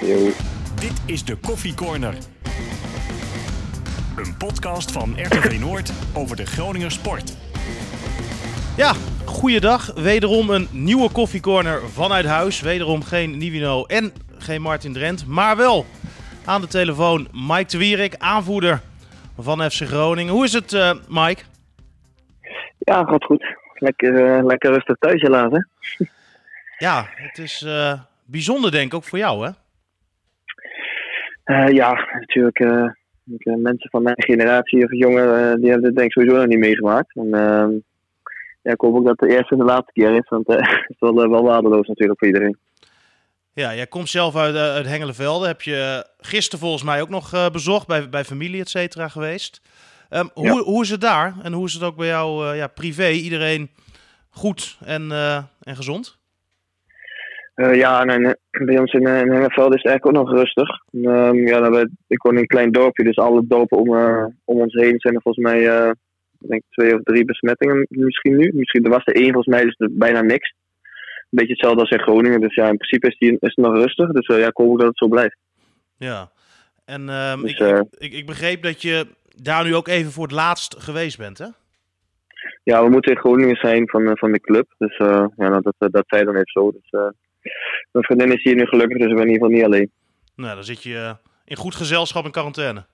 Yo. Dit is de Koffie Corner. Een podcast van RTV Noord over de Groninger sport. Ja, goeiedag. Wederom een nieuwe koffiecorner vanuit huis. Wederom geen Nivino en geen Martin Drent, maar wel aan de telefoon Mike de Wierik, aanvoerder van FC Groningen. Hoe is het, uh, Mike? Ja, gaat goed. Lekker, uh, lekker rustig thuis helaas, hè? Ja, het is uh, bijzonder denk ik ook voor jou, hè? Ja, natuurlijk. mensen van mijn generatie of jongeren, die hebben dit denk ik sowieso nog niet meegemaakt. En, ehm, ja, ik hoop ook dat het de eerste en de laatste keer is, want het is wel, wel waardeloos natuurlijk voor iedereen. Ja, jij komt zelf uit, uh, uit Hengelenvelde. Heb je gisteren volgens mij ook nog uh, bezocht bij, bij familie, et cetera, geweest. Um, hoe, ja. hoe is het daar? En hoe is het ook bij jou uh, ja, privé? Iedereen goed en, en gezond? Ja, en, bij ons in, in Hengelenvelde is het eigenlijk ook nog rustig. Um, ja, we, ik woon in een klein dorpje, dus alle dorpen om, om ons heen zijn er volgens mij denk twee of drie besmettingen misschien nu. Misschien, er was er één volgens mij, dus er bijna niks een beetje hetzelfde als in Groningen. Dus ja, in principe is, die, is het nog rustig. Dus ja, ik hoop dat het zo blijft. Ja, en um, dus, ik, ik, ik, begreep dat je daar nu ook even voor het laatst geweest bent, hè? Ja, we moeten in Groningen zijn van, van de club. Dus ja, dat, dat zij dan even zo. Dus mijn vriendin is hier nu gelukkig, dus ik ben in ieder geval niet alleen. Nou, dan zit je in goed gezelschap in quarantaine.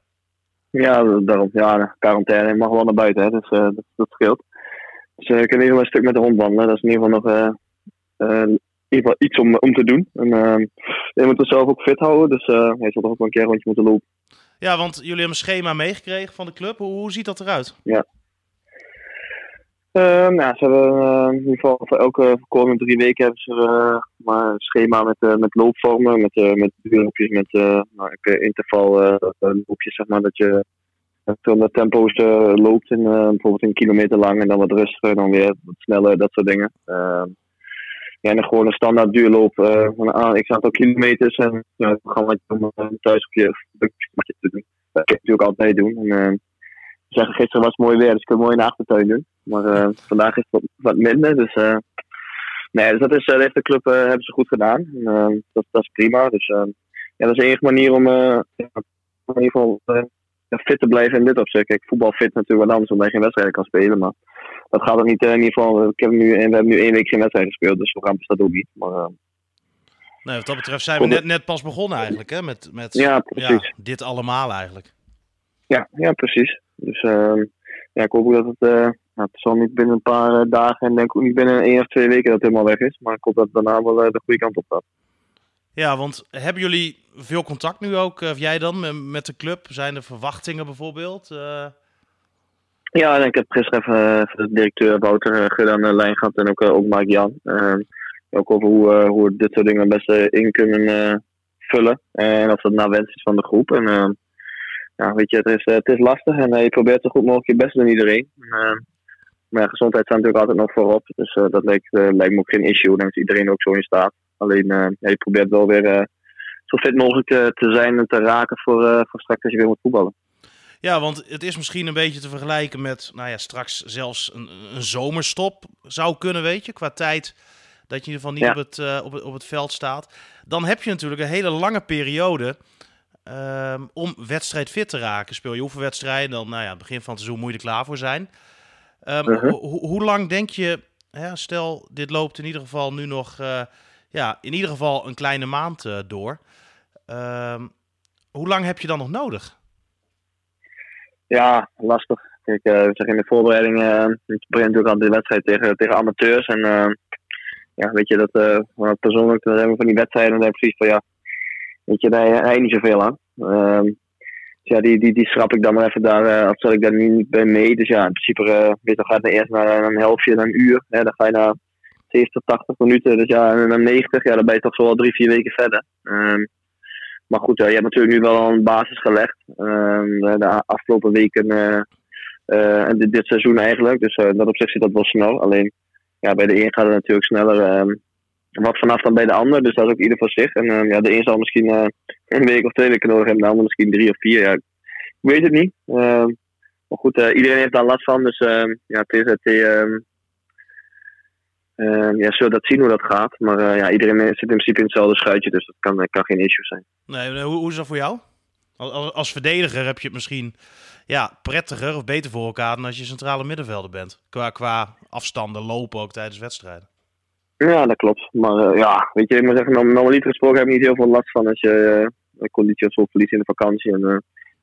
Ja, daarom. Ja, quarantaine. Je mag wel naar buiten, hè, dus dat, dat scheelt. Dus ik kan in ieder geval een stuk met de hond wandelen. Dat is in ieder geval nog uh, in ieder geval iets om, om te doen. En, uh, je moet er zelf ook fit houden, dus uh, je zal toch ook wel een keer een rondje moeten lopen. Ja, want jullie hebben een schema meegekregen van de club. Hoe, hoe ziet dat eruit? Ja. Uh, nou, ze hebben in ieder geval voor elke komende drie weken hebben ze maar een schema met, met loopvormen, met, met loopjes, met nou, loopjes, zeg maar, dat je met tempo's loopt, in, bijvoorbeeld een kilometer lang en dan wat rustiger, dan weer wat sneller, dat soort dingen. Ehm, ja, en gewoon een standaard duurloop uh, van een x aantal kilometers. En ja, het programma om uh, thuis op je te doen. Dat kan ik natuurlijk altijd doen. En, uh, zeggen, gisteren was het mooi weer, dus ik kan mooi in de achtertuin doen. Maar vandaag is het wat, wat minder. Dus, nee, dus dat, is, dat heeft de club hebben ze goed gedaan. Dat, dat is prima. Dus ja, dat is de enige manier om in ieder geval fit te blijven in dit opzicht. Kijk, voetbal fit natuurlijk wel anders omdat je geen wedstrijden kan spelen. Maar dat gaat er niet in ieder geval. Ik heb nu, we hebben nu één week geen wedstrijd gespeeld, dus we gaan dat ook niet. Maar, uh, nee, wat dat betreft zijn we net, net pas begonnen eigenlijk, hè? Met, met ja, precies. Ja, dit allemaal eigenlijk. Ja, ja precies. Dus uh, ja, ik hoop ook dat het, uh, nou, het zal niet binnen een paar dagen en denk ook niet binnen één of twee weken dat het helemaal weg is. Maar ik hoop dat het daarna wel de goede kant op gaat. Ja, want hebben jullie veel contact nu ook, of jij dan, met de club? Zijn er verwachtingen bijvoorbeeld? Uh... Ja, ik heb gisteren even, de directeur Wouter Gud aan de lijn gehad en ook, ook Mike Jan. Uh, ook over hoe, uh, hoe we dit soort dingen best in kunnen vullen. En of dat naar wens is van de groep. En ja, weet je, het is, het is lastig en je probeert zo goed mogelijk je best doen iedereen. Maar ja, gezondheid staat natuurlijk altijd nog voorop. Dus dat lijkt, lijkt me ook geen issue. Dan is iedereen ook zo in staat. Alleen ja, je probeert wel weer zo fit mogelijk te zijn en te raken voor, voor straks als je weer moet voetballen. Ja, want het is misschien een beetje te vergelijken met, nou ja, straks zelfs een, een zomerstop zou kunnen, weet je, qua tijd dat je in ieder geval niet ja. op, het, uh, op, het, op het veld staat. Dan heb je natuurlijk een hele lange periode um, om wedstrijd fit te raken. Speel je oefenwedstrijden, dan, nou ja, begin van het seizoen moet je er klaar voor zijn. Um, uh -huh. ho hoe lang denk je, hè, stel dit loopt in ieder geval nu nog, uh, ja, in ieder geval een kleine maand uh, door. Um, hoe lang heb je dan nog nodig? Ja, lastig. Kijk, uh, zeg in de voorbereiding ik begin natuurlijk altijd de wedstrijd tegen, tegen amateurs. En ja, weet je, dat persoonlijk dan hebben we van die wedstrijden, dan heb ik precies van ja, weet je, daar heb je niet zoveel aan. Dus ja, die, die, die schrap ik dan maar even daar, of zet ik daar niet bij mee. Dus ja, in principe, weet je, dan gaat het eerst naar een helftje, naar een uur. Hè, dan ga je naar 70, 80 minuten. Dus ja, en dan 90, ja, dan ben je toch zo al drie, vier weken verder. Ehm, maar goed, uh, je hebt natuurlijk nu wel een basis gelegd. Uh, de afgelopen weken uh, en dit, dit, seizoen eigenlijk. Dus dat op zich zit dat wel snel. Alleen ja, bij de een gaat het natuurlijk sneller ehm, wat vanaf dan bij de ander. Dus dat is ook ieder voor zich. En ja, de een zal misschien een week of twee weken nodig hebben. De ander misschien drie of vier. Ja, ik weet het niet. Ehm, maar goed, iedereen heeft daar last van. Dus ja, TZT Ehm, ja, zullen dat zien hoe dat gaat. Maar eh, ja, iedereen zit in principe in hetzelfde schuitje, dus dat kan, kan geen issue zijn. Nee, hoe, hoe is dat voor jou? Als, als verdediger heb je het misschien ja, prettiger of beter voor elkaar dan als je centrale middenvelder bent. Qua, qua afstanden lopen ook tijdens wedstrijden. Ja, dat klopt. Maar eh, ja, weet je, ik moet zeggen, normaliter gesproken heb ik niet heel veel last van als je uh, conditie of zo verliest in de vakantie. En, uh,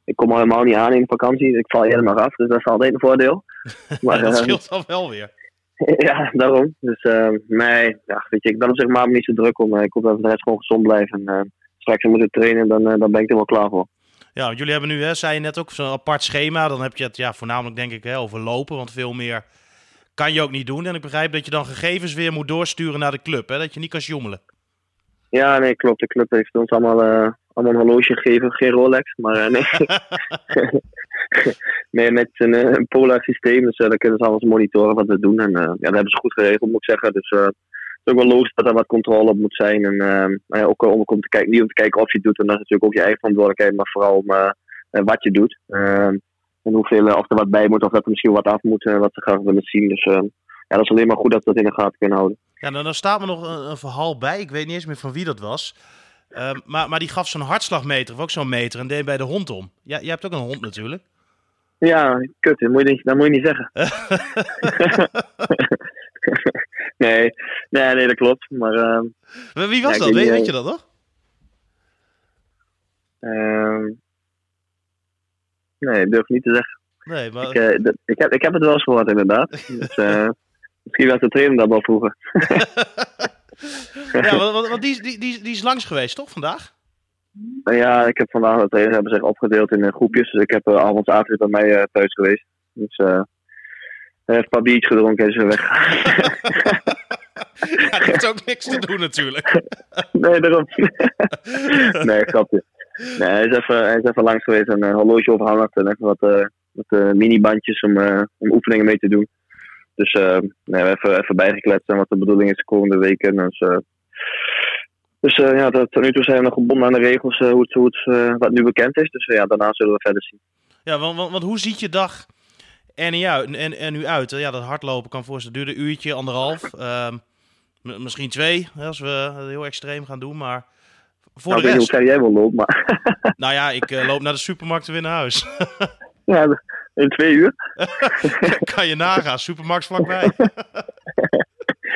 ik kom helemaal niet aan in de vakantie, ik val helemaal af, dus dat is altijd een voordeel. Maar, dat scheelt dan wel weer. ja, daarom. Dus nee, ja, weet je, ik ben op zich maar niet zo druk om. ik hoop dat de rest gewoon gezond blijven. En straks moeten trainen, dan, dan ben ik er wel klaar voor. Ja, want jullie hebben nu, hè, zei je net ook, zo'n apart schema. Dan heb je het ja, voornamelijk denk ik hè, over lopen, want veel meer kan je ook niet doen. En ik begrijp dat je dan gegevens weer moet doorsturen naar de club, hè? dat je niet kan jommelen. Ja, nee, klopt. De club heeft ons allemaal, uh, allemaal een horloge gegeven, geen Rolex, maar uh, nee. nee, met een, een Polar systeem, dus uh, dan kunnen ze alles monitoren wat we doen. En ja, dat hebben ze goed geregeld, moet ik zeggen. Dus het is ook wel logisch dat er wat controle op moet zijn. En uh, ook om, om te kijken, niet om te kijken of je het doet, en dat is natuurlijk ook je eigen verantwoordelijkheid, maar vooral om wat je doet. Ehm, en hoeveel, of er wat bij moet, of dat er misschien wat af moet, wat ze graag willen zien. Dus ja, dat is alleen maar goed dat we dat in de gaten kunnen houden. Ja, dan, dan staat me nog een, een, verhaal bij. Ik weet niet eens meer van wie dat was. Um, maar, maar die gaf zo'n hartslagmeter, of ook zo'n meter, en deed bij de hond om. Ja, jij hebt ook een hond natuurlijk. Ja, kut, dat moet je, dat moet je niet zeggen. nee, nee, nee, dat klopt. Maar, uh, Wie was ja, dat? Weet, weet, je dat nog? Uh, nee, ik durf niet te zeggen. Nee, maar... ik, uh, dat, ik, heb, ik heb het wel eens gehoord, inderdaad. dus, uh, misschien was de trainer dat wel vroeger. ja, want, want die, die, die, die is langs geweest, toch, vandaag? Ja, ik heb vandaag de trainer hebben zich opgedeeld in groepjes. Dus ik heb uh, avonds avond bij mij uh, thuis geweest. Dus uh, hij heeft een paar biertjes gedronken en is weer weg. ja, dat heeft ook niks te doen natuurlijk. nee, daarom. nee, grapje. Nee, hij is even, hij is even langs geweest en een horloge overhandigd en even wat, uh, wat mini-bandjes om, om oefeningen mee te doen. Dus uh, nee, even, even bijgekletst en wat de bedoeling is de komende weken. Dus, uh, dus uh, ja, tot nu toe zijn we nog gebonden aan de regels hoe het, hoe het, wat nu bekend is. Dus ja, daarna zullen we verder zien. Ja, want, want, want hoe ziet je dag er, niet uit, en, en nu uit? Ja, dat hardlopen kan voor duurde een uurtje, anderhalf. Ehm, misschien twee, als we heel extreem gaan doen. Maar voor nou, de rest... Hoe jij wel loopt, maar... nou ja, ik loop naar de supermarkt en weer naar huis. ja, in twee uur. kan je nagaan, supermarkt vlakbij.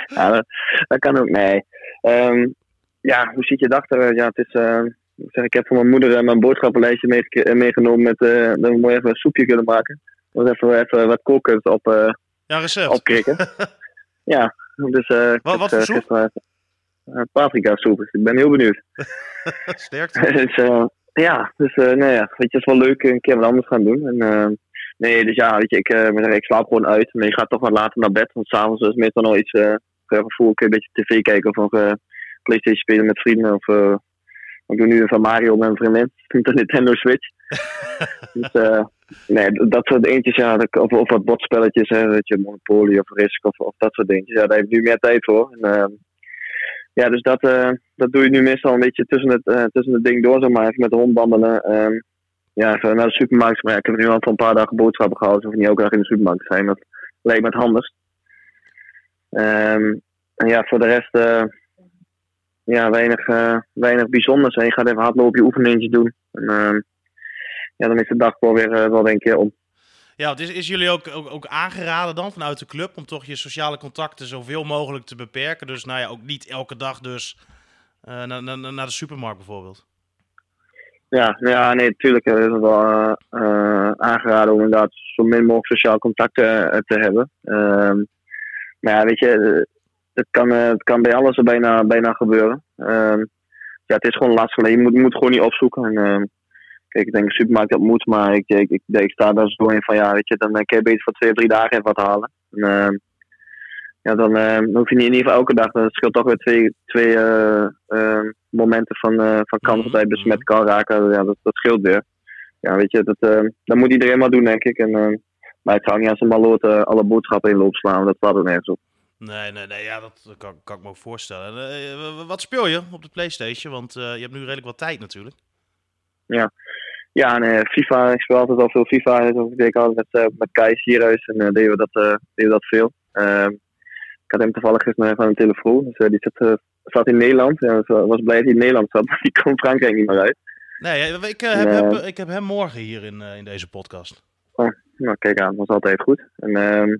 ja, dat, dat, kan ook, nee. Um, ja, hoe ziet je dag er? Ja, het is, uh, ik, zeg, ik heb van mijn moeder mijn boodschappenlijstje mee, meegenomen met dat we mooi even een soepje kunnen maken. Dus even, even wat kookkunst op, ja, recept. opkrikken. ja, dus wat, wat voor soep? Paprika soep. Dus ik ben heel benieuwd. Sterkte. dus, ja, dus nou ja, weet je, het is wel leuk een keer wat anders gaan doen. En, Nee, dus ja, weet je, ik, uh, ik slaap gewoon uit. Maar je gaat toch wat later naar bed. Want s'avonds is meestal nog iets. Uh, ik een beetje tv kijken of nog uh, PlayStation spelen met vrienden. Of uh, ik doe nu van Mario met mijn vriendin. Met de Nintendo Switch. dus uh, nee, dat soort dingetjes. Ja, of, of wat botspelletjes. Hè, weet je, Monopoly of Risk of, of dat soort dingetjes. Ja, daar heb ik nu meer tijd voor. En, ja, dus dat, dat doe je nu meestal een beetje tussen het, tussen het ding door. Zeg maar, even met de hond wandelen ja, even naar de supermarkt. Maar ja, ik heb nu al voor een paar dagen boodschappen gehaald. Dus niet elke dag in de supermarkt zijn. Dat lijkt me het handigst. Um, en ja, voor de rest, uh, ja, weinig, weinig bijzonders. En je gaat even hardlopen, je oefeningen doen. En uh, ja, dan is de dag wel weer wel een keer om. Ja, het is, jullie ook, ook, ook, aangeraden dan vanuit de club om toch je sociale contacten zoveel mogelijk te beperken? Dus nou ja, ook niet elke dag dus naar, naar, naar de supermarkt bijvoorbeeld. Ja, ja, nee, natuurlijk is het wel uh, aangeraden om inderdaad zo min mogelijk sociaal contact te hebben. Uh, maar ja, weet je, het kan, het kan bij alles bijna, bijna gebeuren. Ehm, ja, het is gewoon lastig. Je moet, moet gewoon niet opzoeken. En, ehm, kijk, ik denk de supermarkt dat moet, maar ik, ik, ik, ik sta daar zo in van ja, weet je, dan kan je beter voor twee of drie dagen even wat halen. En, ja, dan hoef je niet in ieder geval elke dag. Dat scheelt toch weer twee, twee momenten van, uh, van kans dat hij besmet kan raken, ja, dat, dat scheelt weer. Ja, weet je, dat, uh, dat moet iedereen maar doen, denk ik. En, uh, maar ik zou niet als een maloot alle boodschappen in loop slaan, dat staat er nergens op. Nee, nee, nee, ja, dat kan, kan ik me ook voorstellen. wat speel je op de PlayStation? Want je hebt nu redelijk wat tijd natuurlijk. Ja, ja nee, FIFA, ik speel altijd al veel FIFA. Dus ik deed altijd met, met Kai Sierhuis en deden, we dat, deden we dat veel. Ehm, had hem toevallig gisteren aan de telefoon. Dus die zat, zat in Nederland. En was blij dat hij in Nederland zat, maar die kon Frankrijk niet meer uit. Nee, ik, heb, heb, ik heb hem morgen hier in, in deze podcast. Oh, nou, kijk aan, dat was altijd goed. En, ehm,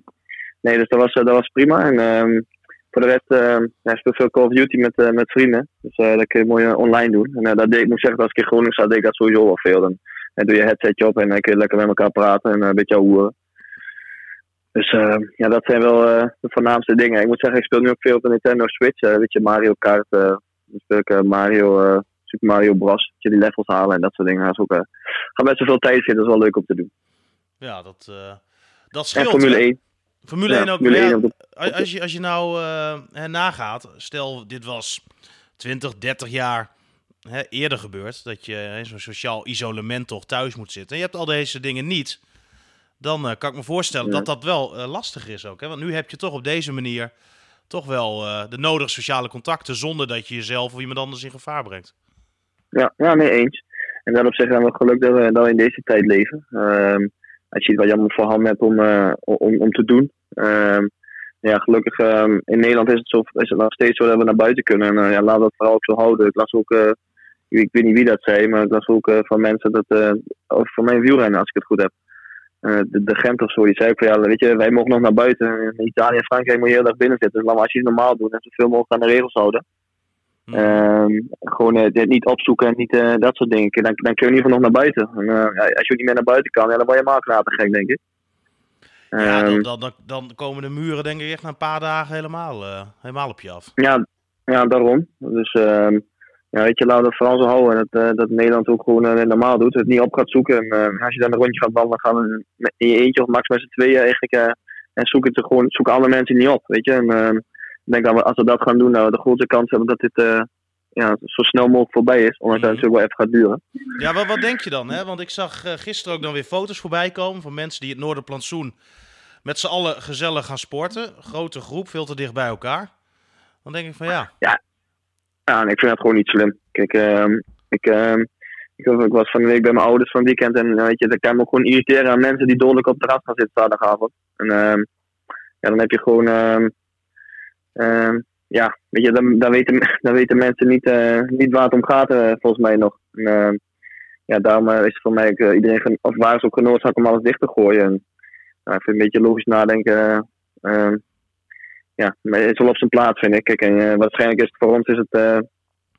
nee, dus dat was, dat was prima. En ehm, voor de rest, uh, ja, ik speel veel Call of Duty met, uh, met vrienden. Dus uh, dat kun je mooi online doen. En dat deed ik, moet zeggen, als ik in Groningen zat, deed ik dat sowieso wel veel. Dan, dan doe je headsetje op en dan kun je lekker met elkaar praten en een beetje hoeren. Dus ja, dat zijn wel de voornaamste dingen. Ik moet zeggen, ik speel nu ook veel op de Nintendo Switch. weet je, Mario Kart. speel ik Mario, Super Mario Bros. je, die levels halen en dat soort dingen. Dat ook, gaat best wel veel tijd zitten. Dat is wel leuk om te doen. Ja, dat, dat scheelt. En Formule 1. Formule 1 ook. Formule 1 als, je, als je nou uh, nagaat, stel dit was 20, 30 jaar hè, eerder gebeurd, dat je zo'n sociaal isolement toch thuis moet zitten. En je hebt al deze dingen niet. Dan uh, kan ik me voorstellen dat dat wel uh, lastig is ook. Hè? Want nu heb je toch op deze manier toch wel de nodige sociale contacten zonder dat je jezelf of iemand anders in gevaar brengt. Ja, ja nee eens. En daarop zeggen we geluk dat we, dat we in deze tijd leven. Uh, als je het wat jammer voor hand hebt om, om, om te doen. Ehm, ja, gelukkig um, in Nederland is het, zo, is het nog steeds zo dat we naar buiten kunnen. En uh, ja, laten we het vooral ook zo houden. Ik las ook, uh, ik, weet niet wie dat zei, maar ik las ook uh, van mensen dat, over van mijn wielrennen, als ik het goed heb. de, de Gent of zo, die zei ook van ja, weet je, wij mogen nog naar buiten. In Italië en Frankrijk moet je heel erg binnen zitten. Dus laten we als je het normaal doen en zoveel mogelijk aan de regels houden. Um, gewoon uh, niet opzoeken en niet dat soort dingen. Dan, dan kun je in ieder geval nog naar buiten. En, als je niet meer naar buiten kan, ja, dan word je maar gek, denk ik. Ja, dan, ehm, dan, dan, komen de muren denk ik echt na een paar dagen helemaal, uh, helemaal op je af. Ja, ja daarom. Dus uh, ja, weet je, laten we het vooral zo houden. Dat, uh, dat Nederland ook gewoon uh, normaal doet. Het niet op gaat zoeken. En als je dan een rondje gaat wandelen, gaan we in je eentje of max met z'n tweeën eigenlijk. en zoeken, het gewoon, zoeken alle mensen niet op. Weet je? En ehm, ik denk dat we, als we dat gaan doen, nou, de grote kans hebben dat dit ja, zo snel mogelijk voorbij is. Ondanks dat het natuurlijk wel even gaat duren. Ja, wat, wat denk je dan? Hè? Want ik zag uh, gisteren ook dan weer foto's voorbij komen van mensen die het Noorderplantsoen met z'n allen gezellig gaan sporten. Grote groep, veel te dicht bij elkaar. Dan denk ik van ja. Ja, ja en ik vind dat gewoon niet slim. Kijk, uh, ik, uh, ik, ik was van de week bij mijn ouders van het weekend. En weet je, dat kan me ook gewoon irriteren aan mensen die dodelijk op de terras gaan zitten zaterdagavond. En uh, ja, dan heb je gewoon ja, weet je, dan, dan, weten, dan weten mensen niet, uh, niet waar het om gaat, uh, volgens mij nog. En, uh, ja, daarom is het voor mij iedereen, of waar is ook genoodzaakt om alles dicht te gooien. En, ik vind een beetje logisch nadenken. ja, maar het is wel op zijn plaats, vind ik. Kijk, en waarschijnlijk is het voor ons is het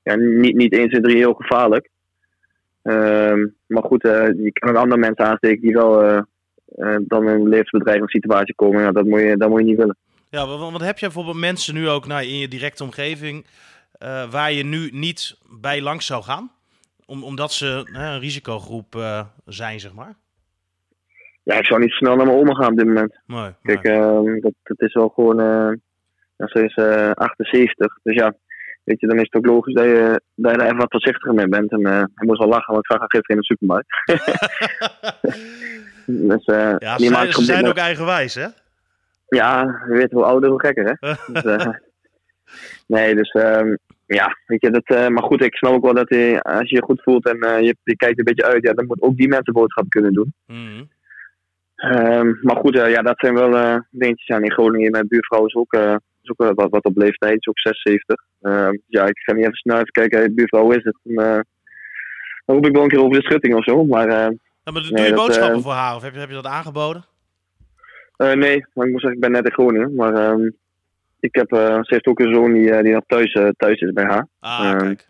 ja, niet, niet eens in drie heel gevaarlijk. Ehm, maar goed, je kan andere mensen aansteken die wel dan in een levensbedreigende situatie komen. Ja, dat, moet je, dat moet je niet willen. Ja, want heb je bijvoorbeeld mensen nu ook nou, in je directe omgeving uh, waar je nu niet bij langs zou gaan? Om, omdat ze een risicogroep uh, zijn, zeg maar? Ja, ik zou niet snel naar mijn oma gaan op dit moment. Mooi, Kijk, uh, dat, dat, is wel gewoon... Uh, ze is 78, dus ja, weet je, dan is het ook logisch dat je, dat je er even wat voorzichtiger mee bent. En hij moest wel lachen, want ik zag haar gisteren in de supermarkt. dus, ja, ze, ze zijn ook eigenwijs, hè? Ja, je weet hoe ouder, hoe gekker, hè? dus, uh, nee, dus um, ja, weet je, dat, uh, maar goed, ik snap ook wel dat hij, als je je goed voelt en uh, je, je, kijkt een beetje uit, ja, dan moet ook die mensen boodschap kunnen doen. Mm. Um, maar goed, ja, dat zijn wel dingetjes. Ja, in Groningen, mijn buurvrouw is ook, is ook wat, wat op leeftijd, is ook 76. Um, ja, ik ga niet even snel even kijken, hey, buurvrouw, hoe is het? Dan, dan roep ik wel een keer over de schutting of zo, maar... ja, maar doe je boodschappen voor haar of heb je, heb je dat aangeboden? Uh, nee, maar ik moet zeggen, ik ben net in Groningen. Maar um, ik heb, uh, ze heeft ook een zoon die, uh, die nog thuis, thuis is bij haar. Ah, um, kijk.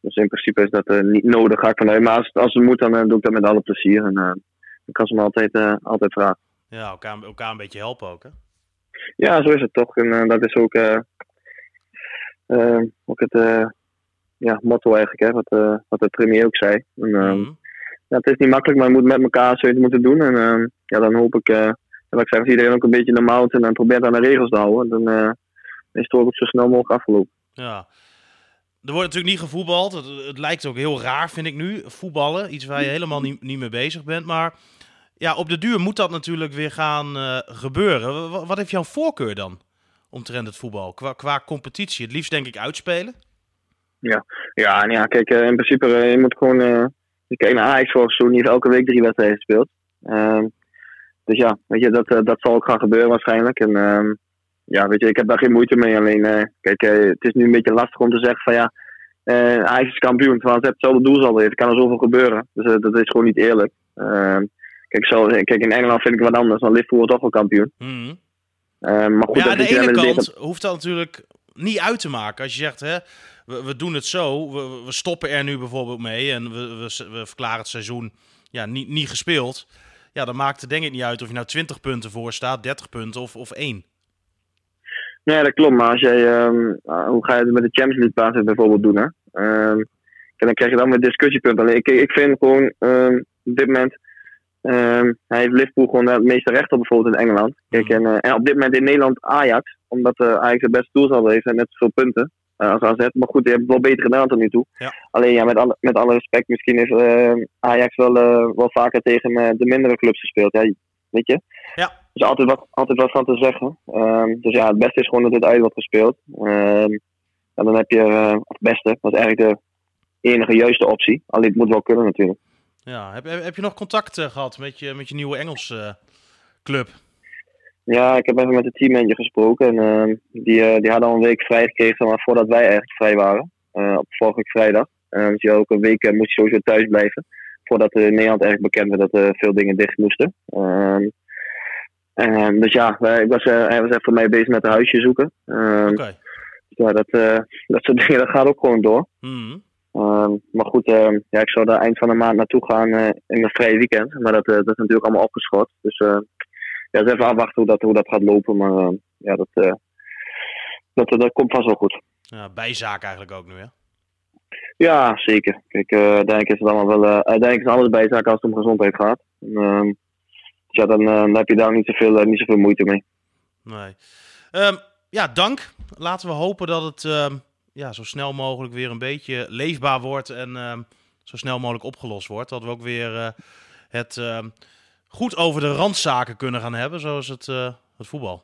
Dus in principe is dat niet nodig, ga ik vanuit. Maar als, als het moet, dan doe ik dat met alle plezier. En dan kan ze me altijd, altijd vragen. Ja, elkaar, elkaar een beetje helpen ook, hè? Ja, zo is het toch. En dat is ook, ook het ja, motto eigenlijk, hè, wat, wat de premier ook zei. En, mm ja, het is niet makkelijk, maar je moet met elkaar zoiets moeten doen. En ja, dan hoop ik wat ik zeg, als iedereen ook een beetje normaal houdt en probeert aan de regels te houden, dan uh, is het ook zo snel mogelijk afgelopen. Ja. Er wordt natuurlijk niet gevoetbald. Het, het, lijkt ook heel raar, vind ik nu, voetballen. Iets waar je helemaal niet, niet mee bezig bent. Maar ja, op de duur moet dat natuurlijk weer gaan uh, gebeuren. Wat, wat heeft jouw voorkeur dan omtrent het voetbal? Qua, qua competitie? Het liefst denk ik uitspelen? Ja, ja, en ja kijk, uh, in principe, je moet gewoon... je kijkt naar Ajax voor zo niet elke week drie wedstrijden speelt. Ehm, dus ja, weet je, dat, eh, dat zal ook gaan gebeuren waarschijnlijk. En, uh, ja, weet je, ik heb daar geen moeite mee. Alleen, eh, kijk, eh, het is nu een beetje lastig om te zeggen van ja, Ajax is kampioen. Terwijl het hetzelfde doelsaldo heeft. Er kan er zoveel gebeuren. Dus dat is gewoon niet eerlijk. Ehm, kijk, zo, kijk, in Engeland vind ik het wat anders. Dan Liverpool toch wel kampioen. Mhm. Ehm, maar goed, Ja, aan de ene kant hoeft dat natuurlijk niet uit te maken. Als je zegt, hè, we, we doen het zo, we, we stoppen er nu bijvoorbeeld mee en we, we, we verklaren het seizoen ja, niet, niet gespeeld. Ja, dan maakt het denk ik niet uit of je nou 20 punten voor staat, 30 punten of, of 1. Nee, dat klopt. Maar als jij, ehm, ah, hoe ga je het met de Champions League basis bijvoorbeeld doen? Hè? Ehm, en dan krijg je dan weer discussiepunten. Alleen ik, ik vind gewoon ehm, op dit moment. hij heeft Liverpool gewoon het meeste recht op bijvoorbeeld in Engeland. Kijk, en, eh, en op dit moment in Nederland Ajax. Omdat eh, Ajax het beste doelsaldo heeft en net zoveel punten als AZ. Maar goed, die hebben het wel beter gedaan tot nu toe. Ja. Alleen ja, met alle, met alle respect, misschien is ehm, Ajax wel, eh, wel vaker tegen eh, de mindere clubs gespeeld. Ja, weet je? Ja. Er is altijd wat, altijd wat van te zeggen. Ehm, dus ja, het beste is gewoon dat het uit wordt gespeeld. Ehm, en dan heb je, eh, het beste, dat is eigenlijk de enige juiste optie. Alleen het moet wel kunnen natuurlijk. Ja, heb, heb, heb je nog contact eh, gehad met je, met je nieuwe Engelse eh, club? Ja, ik heb even met de teammanager gesproken. En ehm, die, eh, die hadden al een week vrij gekregen maar voordat wij eigenlijk vrij waren. eh, op vorige week vrijdag. Dus ja, ook een week moest je sowieso thuis blijven. Voordat in Nederland eigenlijk bekend werd dat er veel dingen dicht moesten. Ehm, en, dus ja, ik was, hij was even voor mij bezig met een huisje zoeken. Ehm, Oké. ja, dat, dat soort dingen dat gaat ook gewoon door. Mhm. Maar goed, ja, ik zou daar eind van de maand naartoe gaan in een vrije weekend. Maar dat, dat is natuurlijk allemaal opgeschot. Dus ja, dus even afwachten hoe dat, hoe dat gaat lopen. Maar eh, ja, dat, eh, dat, dat komt vast wel goed. Ja, bijzaak eigenlijk ook nu, hè? Ja, zeker. Kijk, eh, uiteindelijk is het allemaal wel. eh, uiteindelijk is alles bijzaak als het om gezondheid gaat. Ehm, dus ja, dan, eh, dan heb je daar niet zoveel, eh, niet zoveel moeite mee. Nee. Ehm, ja, dank. Laten we hopen dat het ehm, ja, zo snel mogelijk weer een beetje leefbaar wordt en zo snel mogelijk opgelost wordt. Dat we ook weer eh, het goed over de randzaken kunnen gaan hebben, zoals het, eh, het voetbal.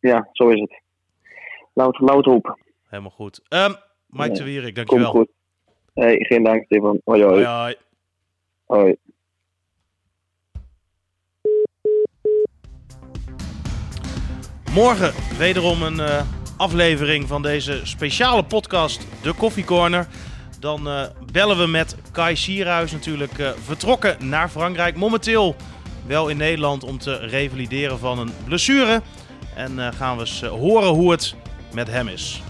Ja, zo is het. Het hopen. Helemaal goed. Ehm Mike de Wierik, Komt dankjewel. goed. Hey, geen dank, Stefan. Hoi, hoi. Hoi. Morgen wederom een eh, aflevering van deze speciale podcast, De Koffie Corner. Dan eh, bellen we met Kai Sierhuis natuurlijk vertrokken naar Frankrijk. Momenteel wel in Nederland om te revalideren van een blessure. En eh, gaan we eens eh, horen hoe het met hem is.